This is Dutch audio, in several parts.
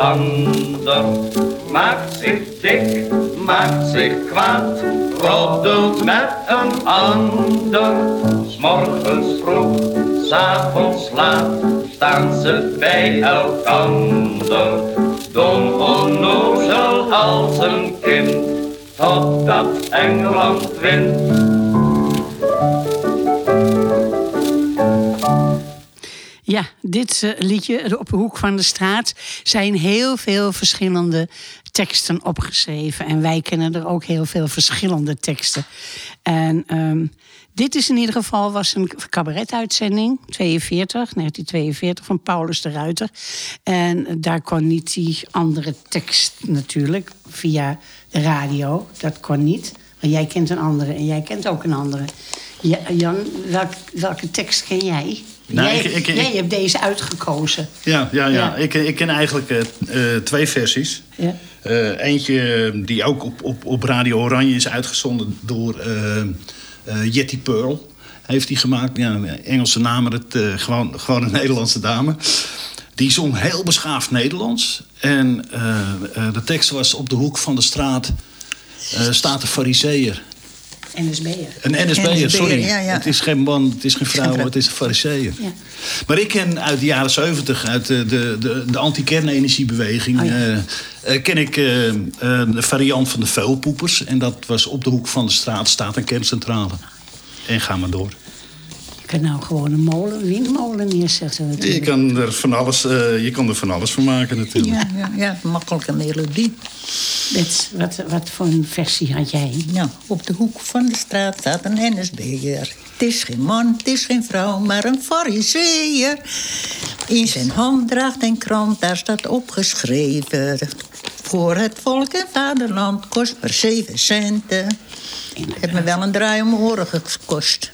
ander. Maakt zich dik, maakt zich kwaad, roddelt met een ander. S'morgens vroeg, s'avonds laat, staan ze bij elkander. Dom onnozel als een kind, totdat Engeland wint. Ja, dit uh, liedje, Op de hoek van de straat, zijn heel veel verschillende teksten opgeschreven. En wij kennen er ook heel veel verschillende teksten. En um, dit is in ieder geval was een cabaretuitzending, 42, 1942, van Paulus de Ruiter. En daar kon niet die andere tekst natuurlijk, via de radio. Dat kon niet. Maar jij kent een andere en jij kent ook een andere. Ja, Jan, welk, welke tekst ken jij? Nou, jij, ik- ik- ik- jij hebt deze uitgekozen. Ja, ja, ja. Ja. Ik, ik ken eigenlijk eh, eh, twee versies. Ja. Eh, eentje die ook op, op, op Radio Oranje is uitgezonden door eh, Jetty Pearl. Heeft die gemaakt. Ja, Engelse naam, maar het, gewoon, gewoon een Nederlandse dame. Die zong heel beschaafd Nederlands. En de tekst was op de hoek van de straat staat de fariseer. NSB'er. Een NSB'er, sorry. ja, ja. Het is geen man, het is geen vrouw, het is een fariseer. Ja. Maar ik ken uit de jaren 70, uit de, de, de, de anti-kernenergiebeweging... Oh ja. eh, eh, ken ik eh, eh, variant van de vuilpoepers. En dat was op de hoek van de straat staat een kerncentrale. En ga maar door. Je kan nou gewoon een molen, windmolen neerzetten. Je natuurlijk. kan er van alles, eh, je kan er van alles van maken natuurlijk. Ja, ja, ja, makkelijke melodie. Bets, wat, wat voor een versie had jij? Nou, op de hoek van de straat staat een NSB'er. Het is geen man, het is geen vrouw, maar een fariseer. In zijn hand draagt een krant, daar staat opgeschreven... voor het volk en vaderland kost maar zeven centen. Het me wel een draai om mijn oren gekost.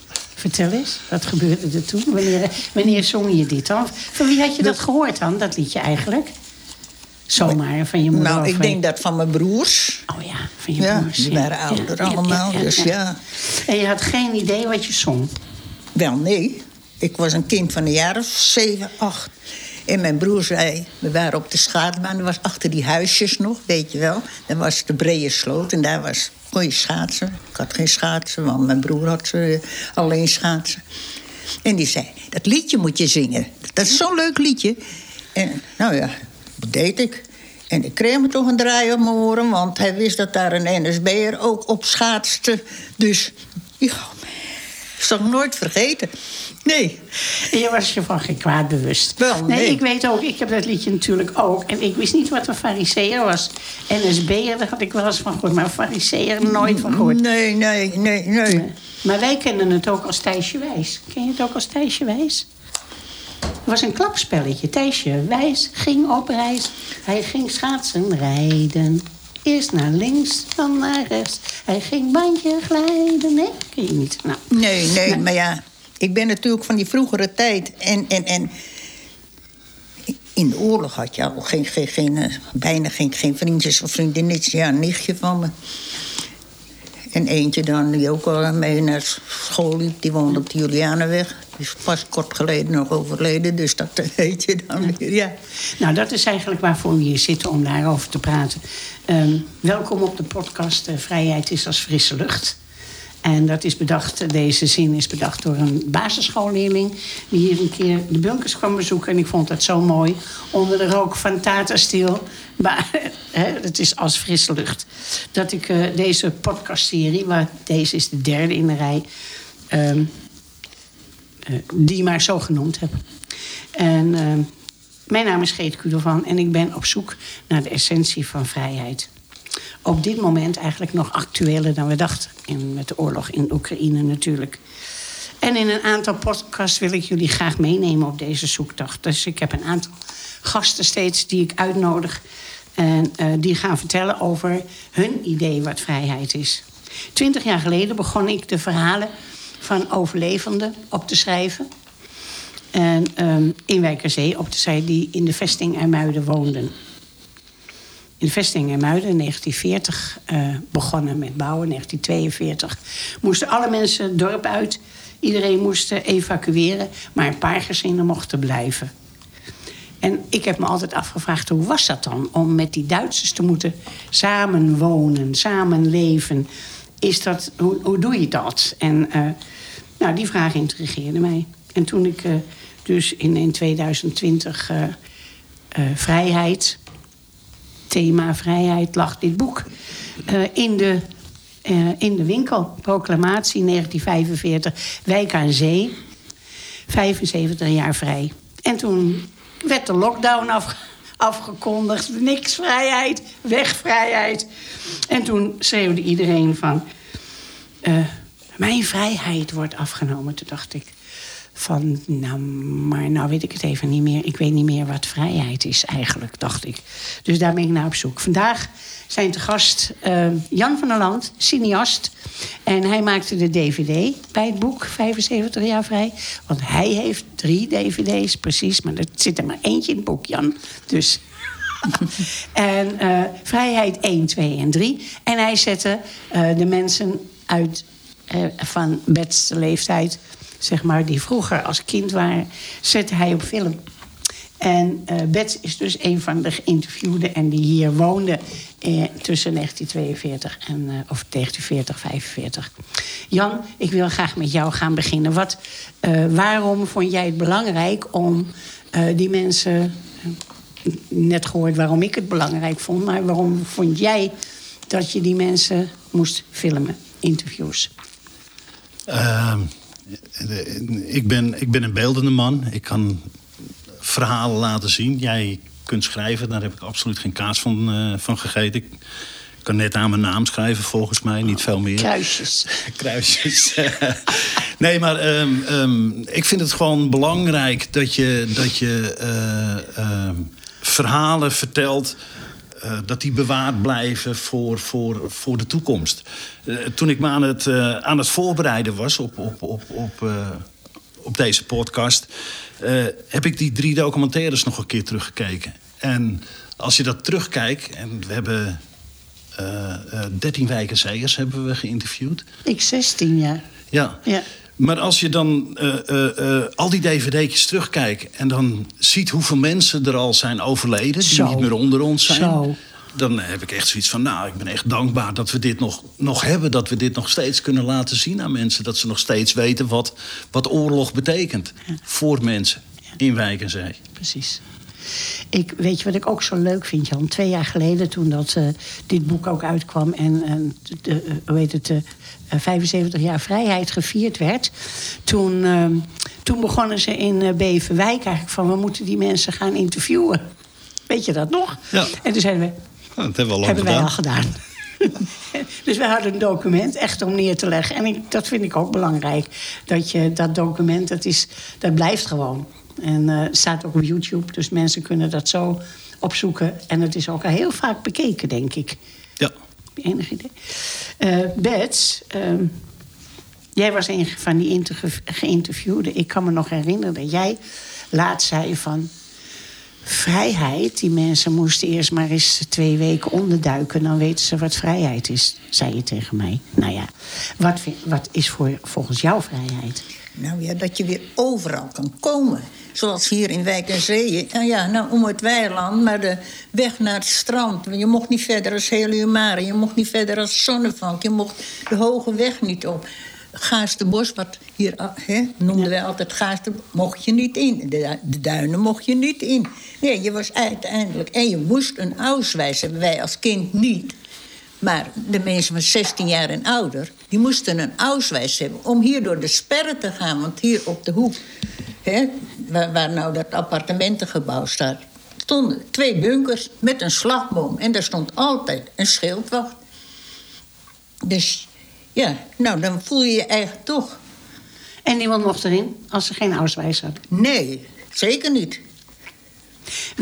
Vertel eens, wat gebeurde er toen? Wanneer, wanneer zong je dit dan? Van wie had je dat gehoord dan, dat liedje eigenlijk? Zomaar van je moeder? Nou, ik denk dat van mijn broers. Oh ja, van je Ja, broers. die waren ouder allemaal, dus ja. En je had geen idee wat je zong? Wel, nee. Ik was een kind van een jaar of zeven, acht. En mijn broer zei, we waren op de schaatsbaan. Dat was achter die huisjes nog, weet je wel. Daar was de brede sloot en daar was, kon je schaatsen. Ik had geen schaatsen, want mijn broer had eh, alleen schaatsen. En die zei, dat liedje moet je zingen. Dat is zo'n leuk liedje. En nou ja, dat deed ik. En ik kreeg me toch een draai op mijn oren... want hij wist dat daar een NSB'er ook op schaatste. Dus ja, ik zal het nooit vergeten. Nee. En je was je van geen kwaad bewust. Wel, nee. ik weet ook, ik heb dat liedje natuurlijk ook. En ik wist niet wat een fariseer was. NSB'er, daar had ik wel eens van gehoord. Maar een fariseer nooit van gehoord. Nee, nee, nee, nee. Maar wij kennen het ook als Thijsje Wijs. Ken je het ook als Thijsje Wijs? Het was een klapspelletje. Thijsje Wijs ging op reis. Hij ging schaatsen rijden. Eerst naar links, dan naar rechts. Hij ging bandje glijden. Nee, ken je niet. Nou, Nee, nee, maar ja, ik ben natuurlijk van die vroegere tijd. En, en, en in de oorlog had je al geen, geen, geen, eh, bijna geen, geen vriendjes of vriendinnetjes. Ja, een nichtje van me. En eentje dan, die ook al mee naar school liep, die woonde op de Julianenweg. Die is pas kort geleden nog overleden, dus dat weet je dan weer. Ja. Nou, dat is eigenlijk waarvoor we hier zitten om daarover te praten. Ehm, welkom op de podcast eh, Vrijheid is als frisse lucht. En dat is bedacht, deze zin is bedacht door een basisschoolleerling... die hier een keer de bunkers kwam bezoeken. En ik vond dat zo mooi. Onder de rook van Tata Steel. Maar het is als frisse lucht. Dat ik eh, deze podcastserie, waar deze is de derde in de rij... ehm, eh, die maar zo genoemd heb. En ehm, mijn naam is Geet Kudelvan en ik ben op zoek naar de essentie van vrijheid. Op dit moment eigenlijk nog actueler dan we dachten. In, met de oorlog in Oekraïne natuurlijk. En in een aantal podcasts wil ik jullie graag meenemen op deze zoektocht. Dus ik heb een aantal gasten steeds die ik uitnodig. En eh, die gaan vertellen over hun idee wat vrijheid is. Twintig jaar geleden begon ik de verhalen van overlevenden op te schrijven. En ehm, in Wijkerzee op te schrijven die in de vesting IJmuiden woonden. In de vesting IJmuiden in 1940 eh, begonnen met bouwen. In 1942 moesten alle mensen het dorp uit. Iedereen moest eh, evacueren, maar een paar gezinnen mochten blijven. En ik heb me altijd afgevraagd, hoe was dat dan? Om met die Duitsers te moeten samenwonen, samenleven. Is dat, hoe, doe je dat? En eh, nou, die vraag intrigeerde mij. En toen ik dus in, in 2020 eh, vrijheid, thema vrijheid, lag dit boek in de in de winkel. Proclamatie 1945, Wijk aan Zee. 75 jaar vrij. En toen werd de lockdown afgekondigd. Niks vrijheid, weg vrijheid. En toen schreeuwde iedereen van... Uh, mijn vrijheid wordt afgenomen. Toen dacht ik van, nou, maar nou weet ik het even niet meer. Ik weet niet meer wat vrijheid is eigenlijk, dacht ik. Dus daar ben ik naar op zoek. Vandaag zijn te gast uh, Jan van der Land, cineast. En hij maakte de DVD bij het boek 75 jaar vrij. Want hij heeft drie DVD's, precies. Maar er zit er maar eentje in het boek, Jan. Dus... en uh, Vrijheid 1, 2 en 3. En hij zette uh, de mensen uit van Bets leeftijd zeg maar, die vroeger als kind waren, zette hij op film. En uh, Bets is dus een van de geïnterviewden en die hier woonde eh, tussen 1942 en uh, of 1940, 45. Jan, ik wil graag met jou gaan beginnen. Wat, uh, waarom vond jij het belangrijk om die mensen, net gehoord waarom ik het belangrijk vond, maar waarom vond jij dat je die mensen moest filmen, interviews? Ehm, ik, ben, ik ben een beeldende man. Ik kan verhalen laten zien. Jij kunt schrijven, daar heb ik absoluut geen kaas van, uh, van gegeten. Ik kan net aan mijn naam schrijven, volgens mij, niet veel meer. Kruisjes. Kruisjes. nee, maar um, um, ik vind het gewoon belangrijk dat je, dat je uh, uh, verhalen vertelt uh, dat die bewaard blijven voor, voor, voor de toekomst. Uh, toen ik me aan het, uh, aan het voorbereiden was op, op, op, op, op deze podcast... heb ik die drie documentaires nog een keer teruggekeken. En als je dat terugkijkt... en we hebben 13 wijkenzeggers hebben we geïnterviewd. Ik 16 jaar. Ja. ja. Maar als je dan uh, uh, uh, al die dvd'tjes terugkijkt... en dan ziet hoeveel mensen er al zijn overleden... die Zo. niet meer onder ons zijn... Zo. dan heb ik echt zoiets van... nou, ik ben echt dankbaar dat we dit nog, nog hebben... dat we dit nog steeds kunnen laten zien aan mensen. Dat ze nog steeds weten wat, wat oorlog betekent... Ja. voor mensen in Wijk en Zee. Precies. Ik, weet je wat ik ook zo leuk vind, Jan? Twee jaar geleden, toen dat, uh, dit boek ook uitkwam... en de, uh, hoe heet het, 75 jaar vrijheid gevierd werd... toen, ehm, toen begonnen ze in Beverwijk eigenlijk van... we moeten die mensen gaan interviewen. Weet je dat nog? Ja. En toen zeiden we... Nou, dat hebben, we al, hebben wij gedaan. al gedaan. dus we hadden een document echt om neer te leggen. En ik, dat vind ik ook belangrijk. Dat je dat document, dat, is, dat blijft gewoon. En uh, staat ook op YouTube, dus mensen kunnen dat zo opzoeken. En het is ook al heel vaak bekeken, denk ik. Ja. Enig idee? Uh, Bets, uh, jij was een van die geïnterviewden. Ik kan me nog herinneren dat jij laat zei van... Vrijheid, die mensen moesten eerst maar eens twee weken onderduiken... dan weten ze wat vrijheid is, zei je tegen mij. Nou ja, wat, wat is voor, volgens jou vrijheid? Nou ja, dat je weer overal kan komen. Zoals hier in Wijk en Zee. Nou ja, nou, om het weiland, maar de weg naar het strand. Je mocht niet verder als Heliumare. Je mocht niet verder als Zonnevank. Je mocht de hoge weg niet op. Gaasterbos, wat hier hè, noemden wij altijd Gaaster, mocht je niet in. De, de, duinen mocht je niet in. Nee, je was uiteindelijk... En je moest een auswijs hebben. Wij als kind niet. Maar de mensen van 16 jaar en ouder... die moesten een auswijs hebben om hier door de sperren te gaan. Want hier op de hoek, hè, waar, waar nou dat appartementengebouw staat... stonden twee bunkers met een slagboom. En daar stond altijd een schildwacht. Dus ja, nou, dan voel je je eigen toch. En niemand mocht erin als ze geen auswijs hadden? Nee, zeker niet.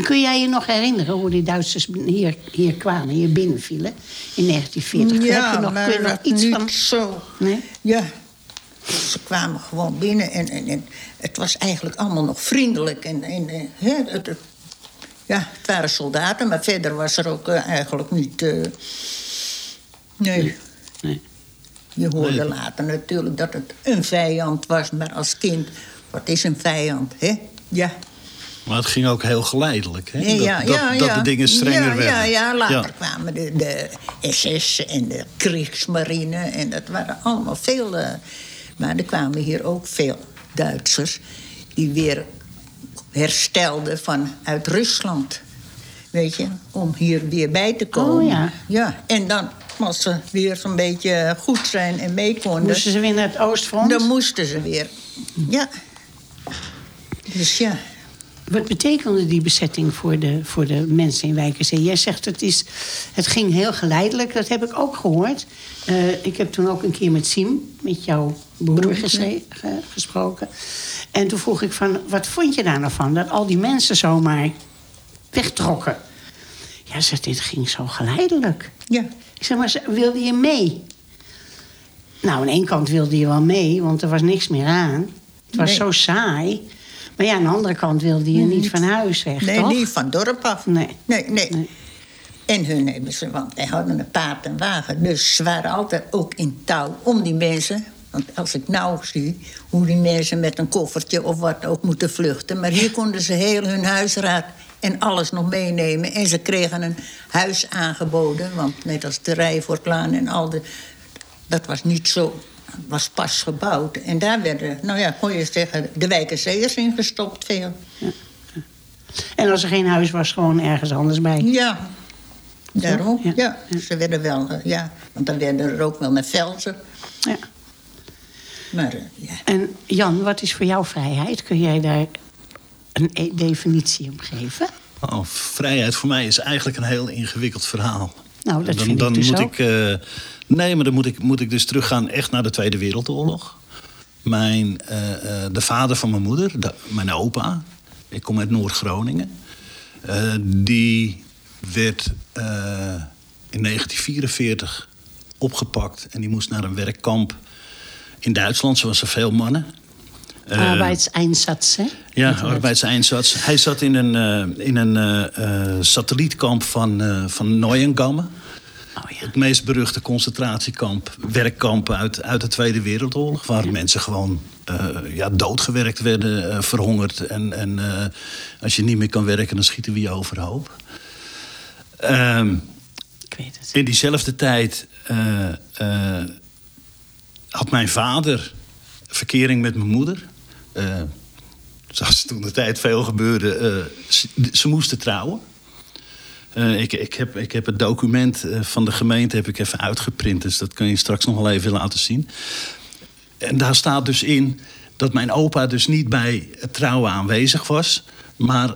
Kun jij je nog herinneren hoe die Duitsers hier, hier kwamen, hier binnenvielen in 1940? Ja, Heb je nog, maar kun je nog iets van... zo. Nee? Ja, ze kwamen gewoon binnen en, en, en het was eigenlijk allemaal nog vriendelijk. En, en, en hè, het, het, ja, het waren soldaten, maar verder was er ook uh, eigenlijk niet... Uh, nee. nee. Je hoorde nee. later natuurlijk dat het een vijand was, maar als kind, wat is een vijand, hè? Ja. Maar het ging ook heel geleidelijk. Hè? Nee, dat, ja, dat, ja, dat ja. de dingen strenger werden. Ja, ja, later Ja. kwamen de, de SS en de Kriegsmarine. En dat waren allemaal veel. eh, maar er kwamen hier ook veel Duitsers die weer herstelden vanuit Rusland. Weet je, om hier weer bij te komen. Oh, ja. ja. En dan, als ze weer zo'n beetje goed zijn en mee konden... Moesten ze weer naar het Oostfront? dan moesten ze weer. Ja. Dus ja. Wat betekende die bezetting voor de, voor de mensen in Wijkerzee? Jij zegt het, is, het ging heel geleidelijk. Dat heb ik ook gehoord. Eh, ik heb toen ook een keer met Siem, met jouw broer, gesproken. En toen vroeg ik van, wat vond je daar nou van? Dat al die mensen zomaar wegtrokken. Ja, ze dit ging zo geleidelijk. Ja. Ik zeg maar, wilde je mee? Nou, aan ene kant wilde je wel mee, want er was niks meer aan. Het was Nee. zo saai. Maar ja, aan de andere kant wilde je niet van huis weg, Nee, toch? niet van dorp af. Nee. Nee, nee. Nee. En hun hebben ze, want wij hadden een paard en wagen. Dus ze waren altijd ook in touw om die mensen. Want als ik nou zie hoe die mensen met een koffertje of wat ook moeten vluchten. Maar hier konden ze heel hun huisraad en alles nog meenemen. En ze kregen een huis aangeboden. Want net als de Rijvoortlaan en al de... Dat was niet zo... was pas gebouwd. En daar werden, nou ja, kon je zeggen, de wijkerzeeërs ingestopt veel. En als er geen huis was, gewoon ergens anders bij. Ja, daarom. Ja. Ja. ze werden wel, eh, ja. Want dan werden er ook wel naar velzen. Ja. Maar eh, ja. En Jan, wat is voor jou vrijheid? Kun jij daar een e- definitie op geven? Oh, vrijheid voor mij is eigenlijk een heel ingewikkeld verhaal. Nou, dat dan, vind ik dan dus moet ook. ik. eh, nee, maar dan moet ik, moet ik dus teruggaan echt naar de Tweede Wereldoorlog. Mijn, eh, eh, de vader van mijn moeder, de- mijn opa, ik kom uit Noord-Groningen. die werd in 1944 opgepakt en die moest naar een werkkamp in Duitsland, zoals er veel mannen. Eh, Arbeidseinsatz, hè? ja, arbeidseinsatz. Hij zat in een, eh, in een eh, satellietkamp van, van Neuengamme. Oh ja. Het meest beruchte concentratiekamp, werkkamp uit, uit de Tweede Wereldoorlog. Waar mensen gewoon eh, ja, doodgewerkt werden, verhongerd. En, en als je niet meer kan werken, dan schieten we je overhoop. Ehm Ik weet het. in diezelfde tijd had mijn vader verkering met mijn moeder. Eh, zoals toen de tijd veel gebeurde. eh, ze, moesten trouwen. Eh, ik, ik, heb, ik heb het document van de gemeente heb ik even uitgeprint. Dus dat kun je straks nog wel even laten zien. En daar staat dus in dat mijn opa dus niet bij het trouwen aanwezig was. Maar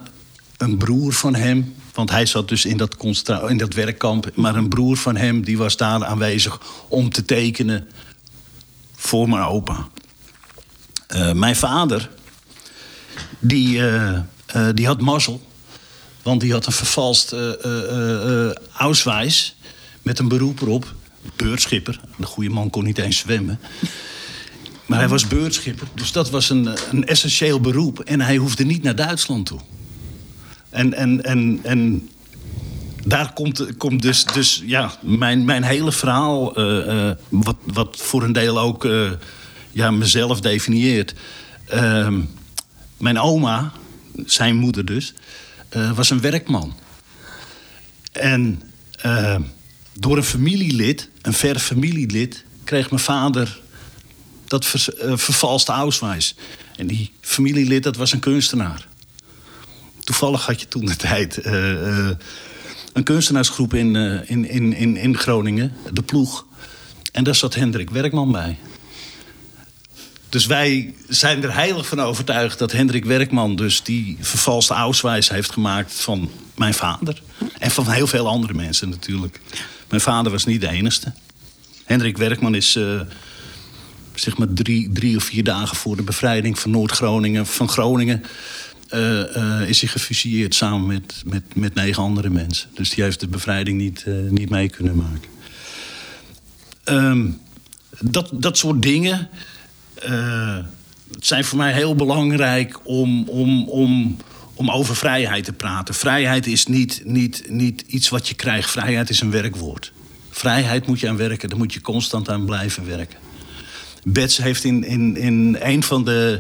een broer van hem, want hij zat dus in dat, in dat werkkamp. Maar een broer van hem die was daar aanwezig om te tekenen voor mijn opa. Eh, mijn vader, die, eh, eh, die had mazzel. Want die had een vervalst Ausweis met een beroep erop. Beurtschipper. De goede man kon niet eens zwemmen. Maar hij was beurtschipper. Dus dat was een, een essentieel beroep. En hij hoefde niet naar Duitsland toe. En, en, en, en daar komt, komt dus, dus ja, mijn, mijn hele verhaal... wat, wat voor een deel ook ja, mezelf definieert. Ehm, mijn oma, zijn moeder dus, eh, was een werkman. En eh, door een familielid, een ver familielid... kreeg mijn vader dat eh, vervalste Ausweis. En die familielid, dat was een kunstenaar. Toevallig had je toen de tijd een kunstenaarsgroep in, in, in, in, in Groningen, de Ploeg. En daar zat Hendrik Werkman bij. Dus wij zijn er heilig van overtuigd dat Hendrik Werkman dus die vervalste Ausweis heeft gemaakt van mijn vader. En van heel veel andere mensen natuurlijk. Mijn vader was niet de enige. Hendrik Werkman is eh, zeg maar drie, drie of vier dagen voor de bevrijding van Noord-Groningen, van Groningen, eh, eh, is hij gefusilleerd samen met, met, met negen andere mensen. Dus die heeft de bevrijding niet, niet mee kunnen maken. Ehm, dat, dat soort dingen eh, zijn voor mij heel belangrijk om, om, om, om over vrijheid te praten. Vrijheid is niet, niet, niet iets wat je krijgt, vrijheid is een werkwoord. Vrijheid moet je aan werken, daar moet je constant aan blijven werken. Bets heeft in, in, in een van, de,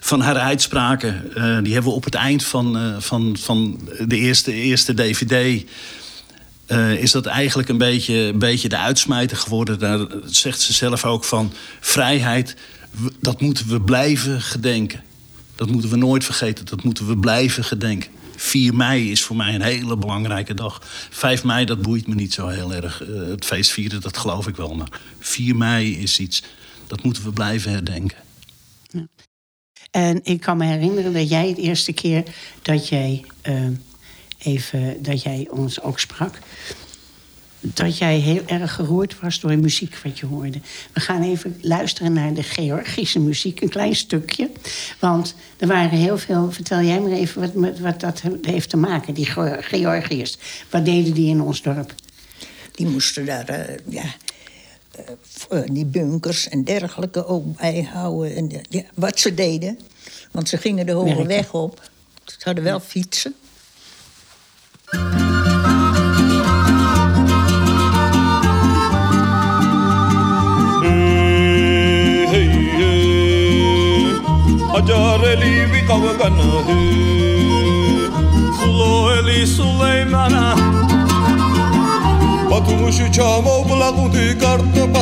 van haar uitspraken... eh, die hebben we op het eind van, eh, van, van de eerste, eerste DVD... eh, is dat eigenlijk een beetje, een beetje de uitsmijter geworden. Daar zegt ze zelf ook van... vrijheid, dat moeten we blijven gedenken. Dat moeten we nooit vergeten, dat moeten we blijven gedenken. 4 mei is voor mij een hele belangrijke dag. 5 mei, dat boeit me niet zo heel erg. Eh, het feest vieren, dat geloof ik wel. Maar 4 mei is iets, dat moeten we blijven herdenken. En ik kan me herinneren dat jij het eerste keer dat jij eh, even dat jij ons ook sprak. Dat jij heel erg geroerd was door de muziek wat je hoorde. We gaan even luisteren naar de Georgische muziek, een klein stukje. Want er waren heel veel. Vertel jij maar even wat, wat dat heeft te maken, die Geo- Georgiërs. Wat deden die in ons dorp? Die moesten daar, eh, ja, eh, eh, die bunkers en dergelijke ook bijhouden. En, ja, wat ze deden. Want ze gingen de hoge weg op. Ze hadden wel fietsen. Mm, Acareli bir kavganı Sloeli Suleymana Batumuş uçağım o bulakudu Kartı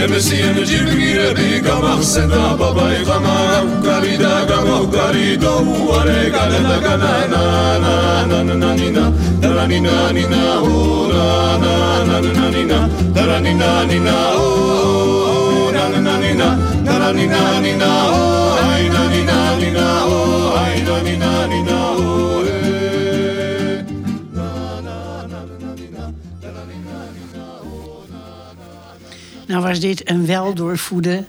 Nemesiyen cibgire bi gamak seda babay gamak garida gamak garido are gana da gana na na na na na ni na da ni na ni na o na na na na na ni na da ni na ni na o na na na ni na da ni na ni na o ai na ni na ni na o ai na ni na ni na Nou was dit een weldoorvoede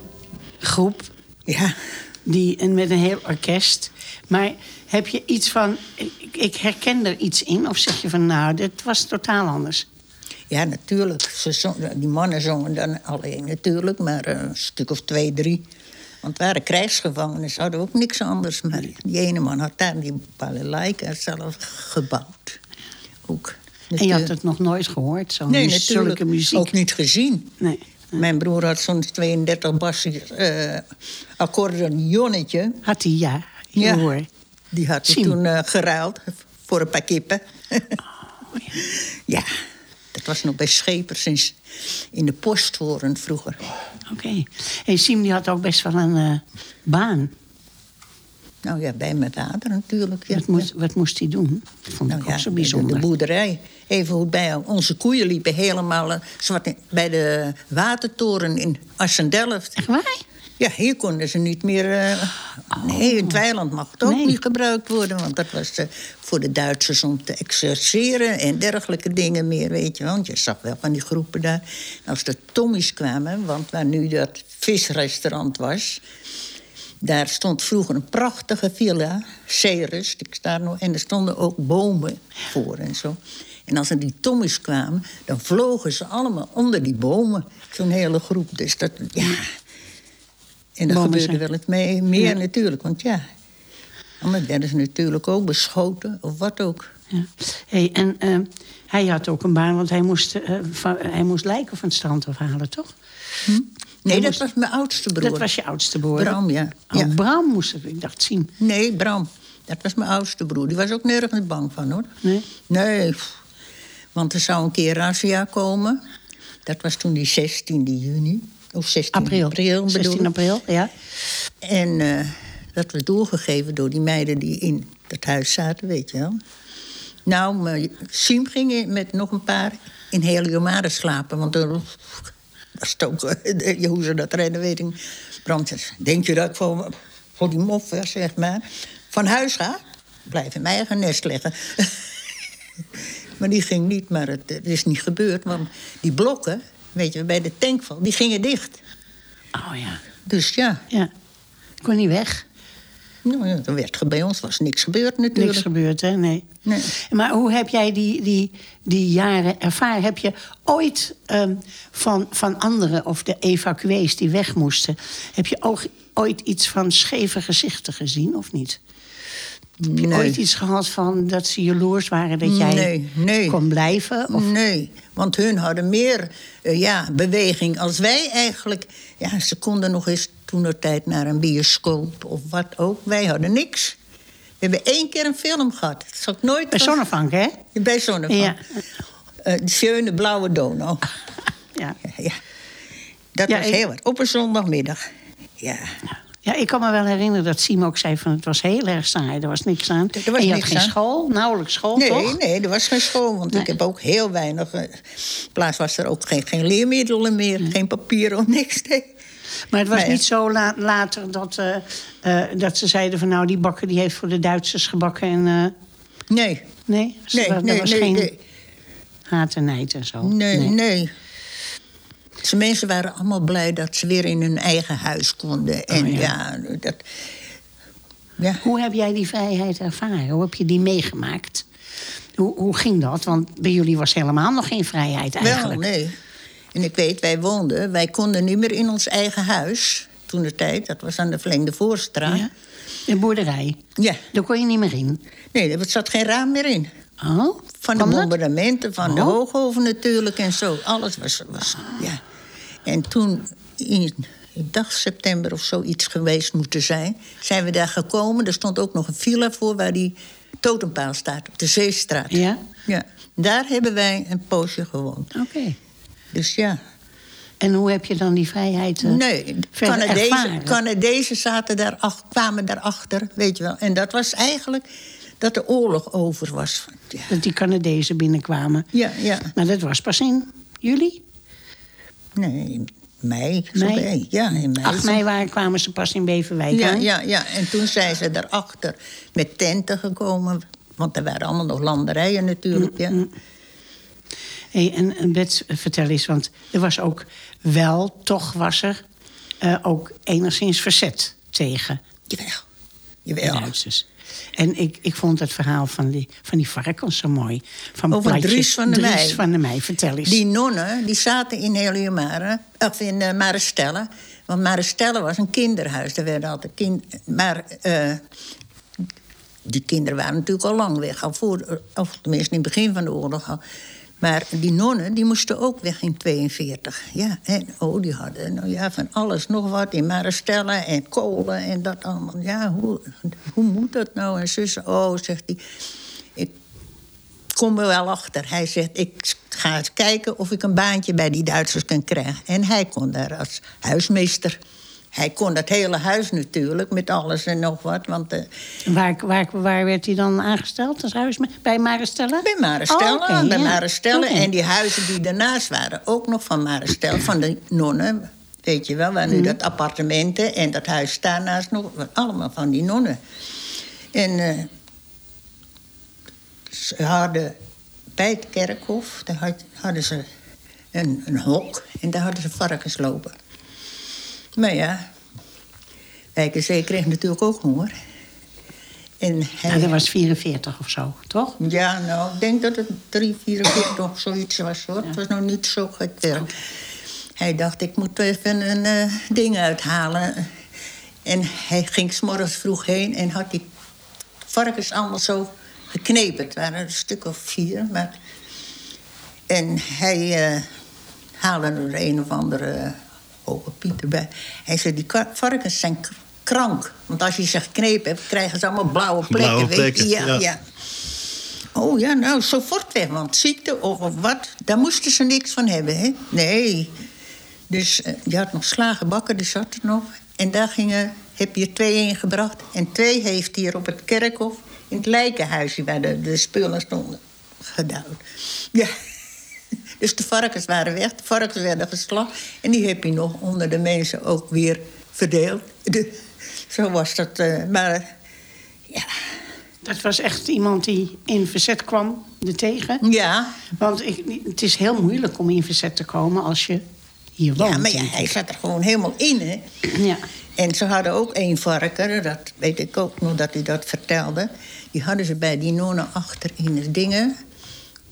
groep Ja, die, en met een heel orkest. Maar heb je iets van. Ik, ik herken er iets in, of zeg je van nou, dit was totaal anders? ja natuurlijk. Ze zongen- die mannen zongen dan alleen natuurlijk, maar een stuk of twee, drie. Want het waren krijgsgevangenen, ze hadden ook niks anders. Maar die ene man had daar die balalaika zelf gebouwd. Ook. En je had het nog nooit gehoord, zo'n Nee, zulke muziek. Ook niet gezien. Nee. Mijn broer had zo'n 32 basjes uh, accordeonnetje. Had hij, ja. Ja. hoor. Die had hij toen eh, geruild voor een paar kippen. Oh, ja, dat was nog bij Schepers in, in de posthoren vroeger. Oké. Hey, Siem die had ook best wel een eh, baan. Nou ja, bij mijn vader natuurlijk. Ja. Wat, moest, wat moest hij doen? Dat vond Nou ik ja, ook zo de- bijzonder. De, boerderij. Even goed bij onze koeien liepen helemaal eh, zwart in- bij de watertoren in Assendelft. Echt waar? Ja, hier konden ze niet meer. eh, Nee, in het weiland mag het ook Oh. Nee. niet gebruikt worden. Want dat was eh, voor de Duitsers om te exerceren en dergelijke dingen meer, weet je. Want je zag wel van die groepen daar. En als de Tommies kwamen, want waar nu dat visrestaurant was. Daar stond vroeger een prachtige villa, Ceres, ik sta nog, en er stonden ook bomen voor en zo. En als er die Tommies kwamen, dan vlogen ze allemaal onder die bomen. Zo'n hele groep. Dus dat, ja. En dat Bomen gebeurde zijn- wel het mee, meer Ja. natuurlijk, want ja. Anders werden ze natuurlijk ook beschoten of wat ook. Ja. Hey, en eh, hij had ook een baan, want hij moest, eh, van, hij moest lijken van het strand afhalen, toch? Nee, dat moest- was mijn oudste broer. Dat was je oudste broer? Bram, ja. Oh, ja. Bram moest het. Ik dacht, Siem. Nee, Bram. Dat was mijn oudste broer. Die was ook nergens bang van, hoor. Nee? Nee. Want er zou een keer razzia komen. Dat was toen die 16 juni. Of 16 April. april, bedoel 16 ik. april, ja. En eh, dat werd doorgegeven door die meiden die in dat huis zaten, weet je wel. Nou, Siem ging in- met nog een paar in Heliomare slapen. Want er eh, hoe ze dat redden, weet ik zei, denk je dat ik voor, voor die moffen, zeg maar, van huis ga? Blijf in mijn eigen nest liggen. maar die ging niet, maar het, het is niet gebeurd. Want die blokken, weet je, bij de tankval, die gingen dicht. Oh ja. Dus ja, Ja. Ik kon niet weg. Nou, ja, er werd bij ons was niks gebeurd natuurlijk. Niks gebeurd, hè? Nee. Nee. Maar hoe heb jij die, die, die jaren ervaren? Heb je ooit ehm, van, van anderen of de evacuees die weg moesten... heb je ook ooit iets van scheve gezichten gezien, of niet? Heb je Nee. ooit iets gehad van dat ze jaloers waren dat jij Nee, nee. kon blijven? Of, Nee, want hun hadden meer eh, ja, beweging als wij eigenlijk. Ja, ze konden nog eens toen de tijd naar een bioscoop of wat ook. Wij hadden niks. We hebben één keer een film gehad. Dat zal ik nooit... Bij Zonnevank, hè? Bij Zonnevank. Ja. Eh, de Schöne Blauwe Donau. Ja. ja. Dat Ja, was ik- heel wat. Op een zondagmiddag. Ja. ja, ik kan me wel herinneren dat Siem ook zei van het was heel erg saai. Er was niks aan. Er was en je niks had geen aan. school, nauwelijks school, Nee, toch? nee, er was geen school. Want Nee. ik heb ook heel weinig... eh, plaats was er ook geen, geen leermiddelen meer. Geen papier of niks. Nee. Maar het was Nee. niet zo la- later dat, eh, eh, dat ze zeiden van nou die bakker die heeft voor de Duitsers gebakken. En, eh, Nee, nee, Dus nee, er nee, was nee, geen nee. haat en nijd en zo. Nee, nee. Ze mensen waren allemaal blij dat ze weer in hun eigen huis konden. En Oh, ja. ja. dat. Ja. Hoe heb jij die vrijheid ervaren? Hoe heb je die meegemaakt? Hoe, hoe ging dat? Want bij jullie was helemaal nog geen vrijheid Wel, eigenlijk. nee. En ik weet, wij woonden, wij konden niet meer in ons eigen huis. Toen de tijd, dat was aan de Verlengde Voorstraat. Ja? De boerderij. Ja. Daar kon je niet meer in. Nee, er zat geen raam meer in. Oh, Van de bombardementen, van de Oh. hooghoven natuurlijk en zo. Alles was, was ja. En toen, in, ik dacht september of zoiets geweest moeten zijn... zijn we daar gekomen. Er stond ook nog een villa voor waar die totempaal staat, op de Zeestraat. Ja? Ja. Daar hebben wij een poosje gewoond. Oké. Dus ja. En hoe heb je dan die vrijheid eh, Nee, Canadezen? Canadezen zaten daar, ach, kwamen daarachter, weet je wel. En dat was eigenlijk dat de oorlog over was. Ja, Dat die Canadezen binnenkwamen. ja. ja. Maar dat was pas in juli? Nee, mei. Zo Mei? Ja, in mei. 8 mei waren, kwamen ze pas in Beverwijk Ja, aan. ja, ja, en toen zijn ze daarachter met tenten gekomen. Want er waren allemaal nog landerijen natuurlijk. Ja. Mm, Hey, en, en Bets, eh, vertel eens, want er was ook wel, toch was er eh, ook enigszins verzet tegen Jawel. de Jawel. Duitsers. En ik, ik vond het verhaal van die, van die varkens zo mooi. Van Over Platje- Dries van der Dries Meij. van der Meij, vertel eens. Die nonnen die zaten in Heliumare, of in uh, Marestelle. Want Marestelle was een kinderhuis. Er werden altijd kind, maar eh, die kinderen waren natuurlijk al lang weg. Al voor, of tenminste in het begin van de oorlog al. Maar die nonnen die moesten ook weg in 42. Ja, en oh, die hadden nou ja, van alles nog wat in Marestelle en kolen en dat allemaal. Ja, hoe, hoe moet dat nou? En zus, oh, zegt hij. Ik kom er wel achter. Hij zegt, ik ga eens kijken of ik een baantje bij die Duitsers kan krijgen. En hij kon daar als huismeester. Hij kon dat hele huis natuurlijk, met alles en nog wat. Want eh, Waar, waar, waar werd hij dan aangesteld als huisme? Bij Marestelle? bij Marestelle, Oh, bij ja. En die huizen die daarnaast waren, ook nog van Marestelle, van de nonnen. Weet je wel, waar Mhm. nu dat appartementen en dat huis daarnaast nog. Allemaal van die nonnen. En eh, ze hadden bij het kerkhof, daar had- hadden ze een, een hok en daar hadden ze varkens lopen. Maar ja, Wijkenzee kreeg natuurlijk ook honger. En hij, Ja, dat was 44 of zo, toch? ja, nou, ik denk dat het 3, 44 of zoiets was hoor. Het was nog niet zo gek werk. Hij dacht, ik moet even een eh, ding uithalen. En hij ging s'morgens vroeg heen en had die varkens allemaal zo geknepen. Het waren een stuk of vier. Maar... En hij eh, haalde er een of andere Piet erbij. Hij zei, die varkens zijn krank. Want als je ze geknepen hebt, krijgen ze allemaal blauwe plekken. Blauwe weet je? plekken, Ja, ja. ja. Oh ja, nou, zo fort weg. Want ziekte of, of wat, daar moesten ze niks van hebben, hè? Nee. Dus eh, je had nog slagenbakken, die zat er nog. En daar gingen, heb je twee ingebracht. En twee heeft hier op het kerkhof, in het lijkenhuisje... waar de, de spullen stonden, gedouwd. Ja. Dus de varkens waren weg, de varkens werden geslacht. En die heb je nog onder de mensen ook weer verdeeld. De, zo was dat. eh, maar ja, Dat was echt iemand die in verzet kwam, er tegen. ja, Want ik, het is heel moeilijk om in verzet te komen als je hier woont. ja, maar ja, hij zat er gewoon helemaal in, hè. Ja. En ze hadden ook één varken, dat weet ik ook nog dat hij dat vertelde. Die hadden ze bij die nonnen achter in het dingen.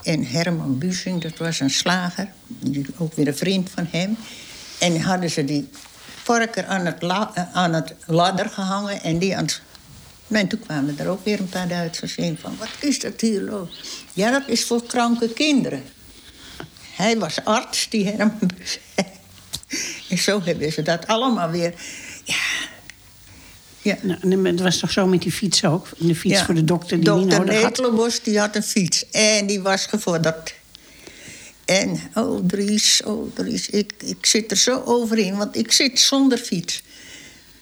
En Herman Busing, dat was een slager, die- ook weer een vriend van hem. En hadden ze die varken aan het, eh, aan het ladder gehangen en die aan En toen kwamen er ook weer een paar Duitsers in van... wat is dat hier? Ja, dat is voor kranke kinderen. Hij was arts, die Herman En zo hebben ze dat allemaal weer... Ja. Nou, het was toch zo met die fiets ook? De fiets Ja. voor de dokter die niet Dokter nodig had. Netelenbos, die had een fiets. En die was gevorderd. En, oh Dries, oh Dries, ik, ik zit er zo over in, want ik zit zonder fiets.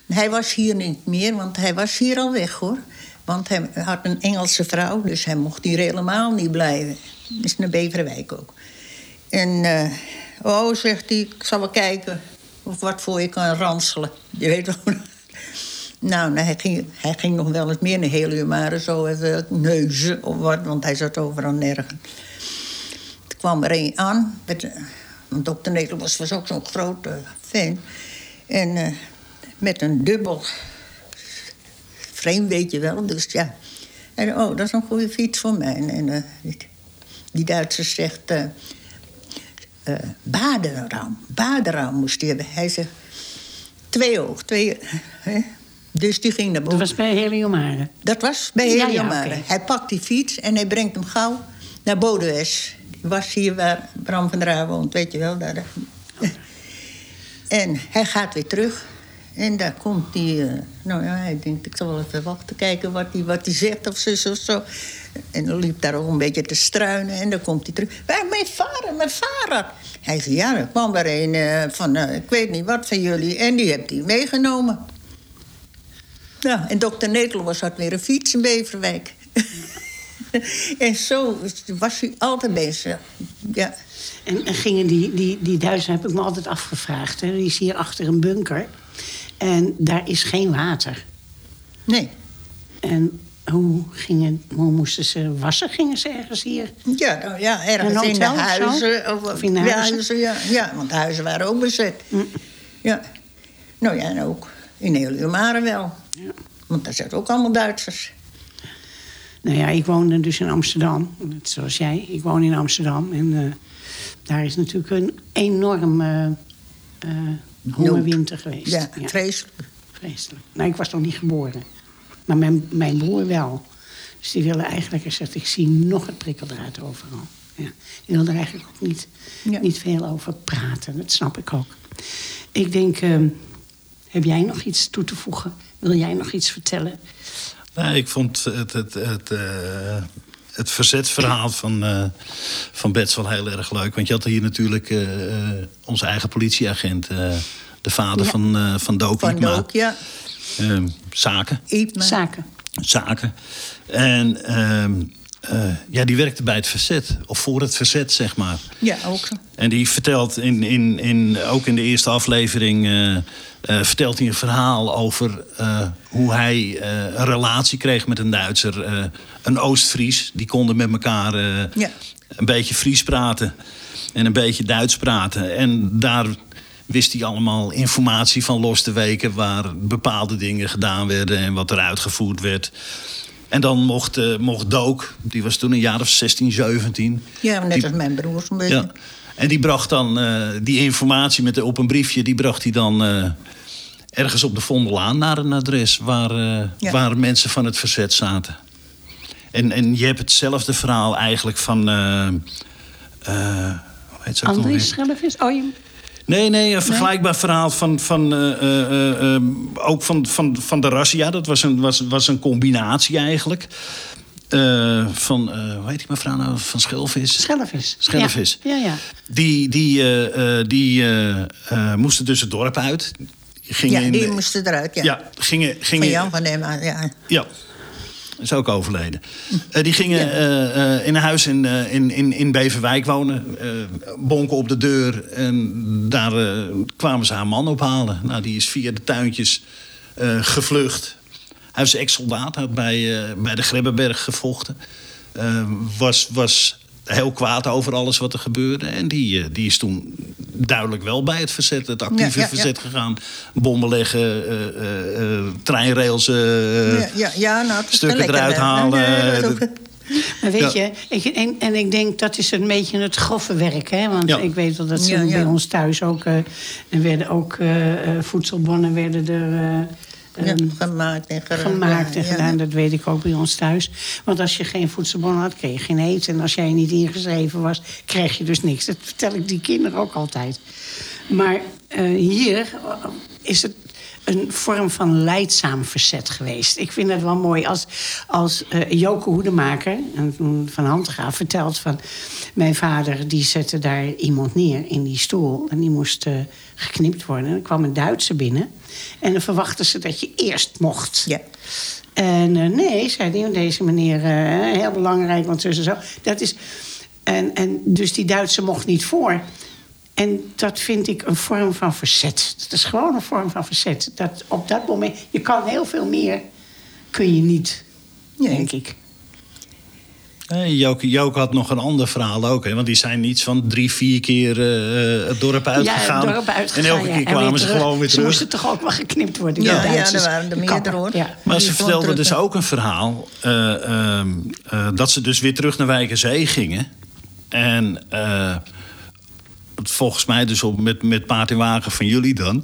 Hij was hier niet meer, want hij was hier al weg, hoor. Want hij had een Engelse vrouw, dus hij mocht hier helemaal niet blijven. Dat is naar Beverwijk ook. En, eh, oh, zegt hij, ik zal wel kijken of wat voor je kan ranselen. Je weet wel. Nou, hij, ging, hij nog wel eens meer naar Heliumare, zo even neuzen of wat, want hij zat overal nergens. Er kwam er een aan, met, want dokter Nederlands was ook zo'n grote fan. En eh, met een dubbel frame, weet je wel, dus ja. En oh, dat is een goede fiets voor mij. En eh, die, Duitser zegt, eh eh, badenram, badenram moest hij hebben. Hij zegt, twee oog, twee... Dus die ging naar Dat boven. was bij Heliomare. Dat was bij Ja, ja, Heliomare. Hij pakt die fiets en hij brengt hem gauw naar Bodewes. Die was hier waar Bram van der woont, weet je wel. Daar. En hij gaat weer terug. En daar komt hij... eh, nou ja, hij denkt, ik zal wel even wachten, kijken wat hij wat hij zegt of zus of zo. En dan liep daar ook een beetje te struinen. En dan komt hij terug. Waar, mijn vader, mijn vader. Hij zei, ja, er kwam er een eh, van, eh, ik weet niet wat van jullie. En die hebt hij meegenomen. Ja, en dokter Netelenbos had weer een fiets in Beverwijk. en zo was hij altijd bezig. Ja. En, en gingen die, die, die Duitsers, heb ik me altijd afgevraagd. Hè? Die is hier achter een bunker. En daar is geen water. Nee. En hoe, gingen, hoe moesten ze wassen? Gingen ze ergens hier? Ja, nou, ja ergens in de huizen. Of, Of in de huizen? ja, ja, want de huizen waren ook bezet. Ja. Nou ja, en ook in Heliumare wel. Ja. Want daar zaten ook allemaal Duitsers. Nou ja, ik woonde dus in Amsterdam. Net zoals jij. Ik woon in Amsterdam. En eh, daar is natuurlijk een enorm eh eh, hongerwinter geweest. Ja, vreselijk. Vreselijk. Nou, ik was nog niet geboren. Maar mijn, mijn broer wel. Dus die wilde eigenlijk, hij zegt, ik zie nog het prikkeldraad overal. Ja. Die wilde er eigenlijk ook niet, Ja. niet veel over praten. Dat snap ik ook. Ik denk, heb jij nog iets toe te voegen? Wil jij nog iets vertellen? Nou, ik vond het, het, het, eh, het verzetsverhaal van, eh van Bets wel heel erg leuk. Want je had hier natuurlijk eh, eh, onze eigen politieagent, eh, de vader Ja. van, eh van Doop Van ja. Zaken. Iepma. Zaken. zaken. En eh, ja, die werkte bij het verzet, of voor het verzet, zeg maar. Ja, ook. En die vertelt in, in, in, ook in de eerste aflevering. eh, eh, vertelt hij een verhaal over hoe hij een relatie kreeg met een Duitser. een Oostfries. Die konden met elkaar Ja. een beetje Fries praten. En een beetje Duits praten. En daar wist hij allemaal informatie van los te weken. Waar bepaalde dingen gedaan werden en wat er uitgevoerd werd. En dan mocht, eh, mocht Dook, die was toen een jaar of 16, 17. Ja, net die- als mijn broer zo'n beetje. ja. En die bracht dan eh, die informatie met de, op een briefje, die bracht hij dan eh, ergens op de Vondelaan naar een adres waar, Ja. waar mensen van het verzet zaten. En, en je hebt hetzelfde verhaal eigenlijk van. eh eh, hoe heet ze ook nog Andries? Schellevis? Oh, je... Nee, nee, een vergelijkbaar verhaal van, van, eh, eh, eh, ook van, van, van de Rassia. Dat was een, was, was een combinatie eigenlijk. Van, eh hoe heet die mevrouw nou? Van Schelvis. Schellevis. Schellevis. Ja, ja. ja. Die, die, die moesten dus het dorp uit. Gingen Ja, in die moesten eruit, ja. ja, gingen, gingen, Van Jan van Emma, ja. ja, is ook overleden. Eh, die gingen eh, eh, in een huis in, in, in, in Beverwijk wonen. bonken op de deur. En daar kwamen ze haar man ophalen. Nou, die is via de tuintjes gevlucht. Hij was ex-soldaat, had bij, bij de Grebbeberg gevochten. Was, was heel kwaad over alles wat er gebeurde. En die, die is toen duidelijk wel bij het verzet, het actieve Ja, ja, ja. verzet gegaan. Bommen leggen, eh, eh, eh, treinrails... eh, ja, ja, ja, nou, het is stukken eruit halen. Maar weet Ja. je, ik, en, en ik denk dat is een beetje het grove werk. Hè? Want Ja. ik weet wel dat ze Ja, ja. bij ons thuis ook... eh, er werden ook eh, voedselbonnen werden er... eh, Ja, ehm, gemaakt en gedaan. gemaakt en gedaan. ja. Dat weet ik ook bij ons thuis. Want als je geen voedselbon had, kreeg je geen eten. En als jij niet ingeschreven was, kreeg je dus niks. Dat vertel ik die kinderen ook altijd. Maar eh, hier eh, is het een vorm van leidzaam verzet geweest. Ik vind het wel mooi als, als eh, Joke Hoedemaker en van Handgraaf vertelt van... mijn vader die zette daar iemand neer in die stoel en die moest geknipt worden. En er kwam een Duitser binnen en dan verwachten ze dat je eerst mocht. Ja. En eh, nee, zei hij, deze meneer, eh, heel belangrijk, want zo en zo. Dat is, en, en dus die Duitser mocht niet voor. En dat vind ik een vorm van verzet. Dat is gewoon een vorm van verzet. Dat op dat moment, je kan heel veel meer, kun je niet, Nee. denk ik. Nee, Joke, Joke had nog een ander verhaal ook. Hè, want die zijn iets van drie, vier keer eh, het dorp uitgegaan. Ja, het dorp uitgegaan. en elke ja. keer kwamen ze terug. gewoon weer Ze terug. moesten toch ook wel geknipt worden, die Ja, ja, Duitsers. er waren er De meerdere, hoor. Ja. Maar ze Die vertelde dus ook een verhaal... eh, ehm, eh, dat ze dus weer terug naar Wijkerzee gingen. En eh, volgens mij dus op, met, met paard en wagen van jullie dan.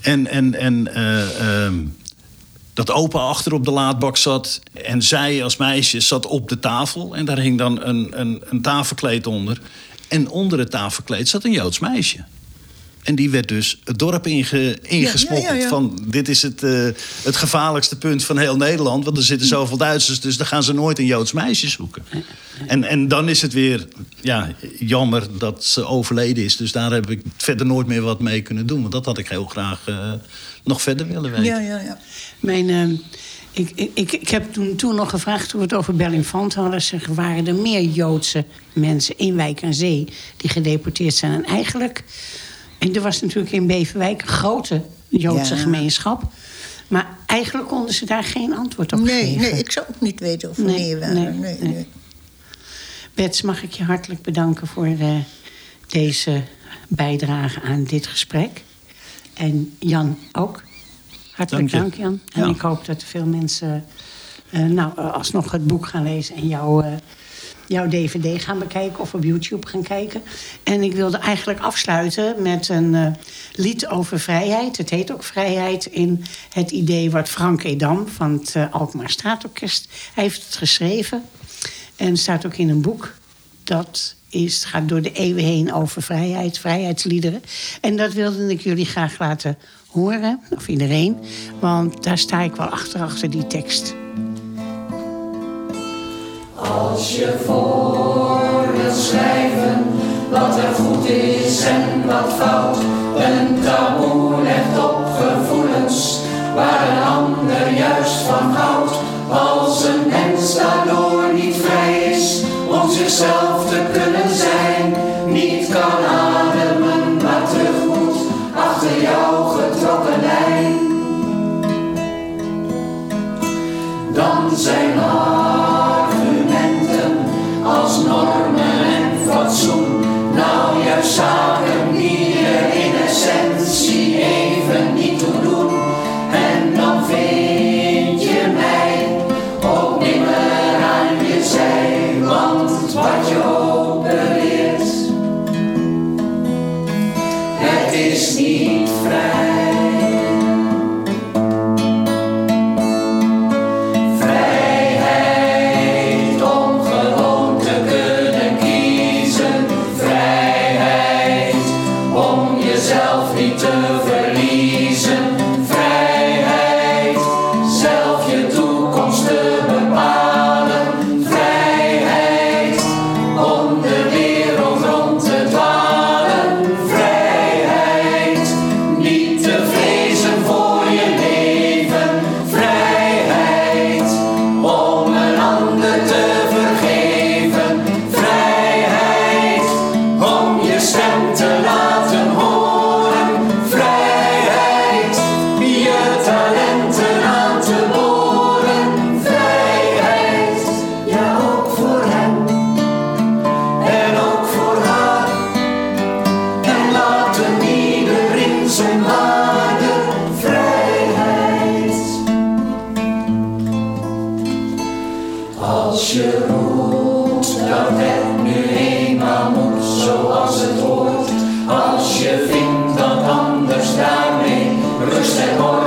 En, en, en eh, ehm, dat opa achter op de laadbak zat... en zij als meisje zat op de tafel. En daar hing dan een, een, een tafelkleed onder. En onder het tafelkleed zat een Joods meisje. En die werd dus het dorp inge, ingesmokkeld. ja, ja. Van dit is het, eh, het gevaarlijkste punt van heel Nederland. Want er zitten zoveel Duitsers, dus dan gaan ze nooit een Joods meisje zoeken. En, en dan is het weer ja, jammer dat ze overleden is. Dus daar heb ik verder nooit meer wat mee kunnen doen. Want dat had ik heel graag eh, nog verder willen weten. Ja, ja, ja. Mijn, eh, ik, ik, ik, heb toen, toen nog gevraagd, toen we het over Bellinfant hadden... Zeg, waren er meer Joodse mensen in Wijk aan Zee die gedeporteerd zijn? En eigenlijk, en er was natuurlijk in Beverwijk een grote Joodse Ja. gemeenschap... maar eigenlijk konden ze daar geen antwoord op Nee, geven. nee, ik zou ook niet weten of er Nee, meer waren. nee, Nee, nee. nee. Bets, mag ik je hartelijk bedanken voor eh, deze bijdrage aan dit gesprek. En Jan ook. Hartelijk Dank. Jan. En Ja. ik hoop dat veel mensen eh, nou, eh, alsnog het boek gaan lezen en jouw, eh, jouw dvd gaan bekijken of op YouTube gaan kijken. En ik wilde eigenlijk afsluiten met een eh, lied over vrijheid. Het heet ook Vrijheid in het idee wat Frank Edam van het eh, Alkmaar Straatorkest heeft het geschreven. En staat ook in een boek. Dat is, gaat door de eeuwen heen over vrijheid, vrijheidsliederen. En dat wilde ik jullie graag laten horen, of iedereen. Want daar sta ik wel achter, achter die tekst. Als je voor wilt schrijven wat er goed is en wat fout, een taboe legt op gevoelens waar een ander juist van houdt. Als een mens daardoor niet vrij is om zichzelf te kunnen het is niet vrij. Dat het nu eenmaal moet zoals het hoort. Als je vindt dat anders daarmee rust en orde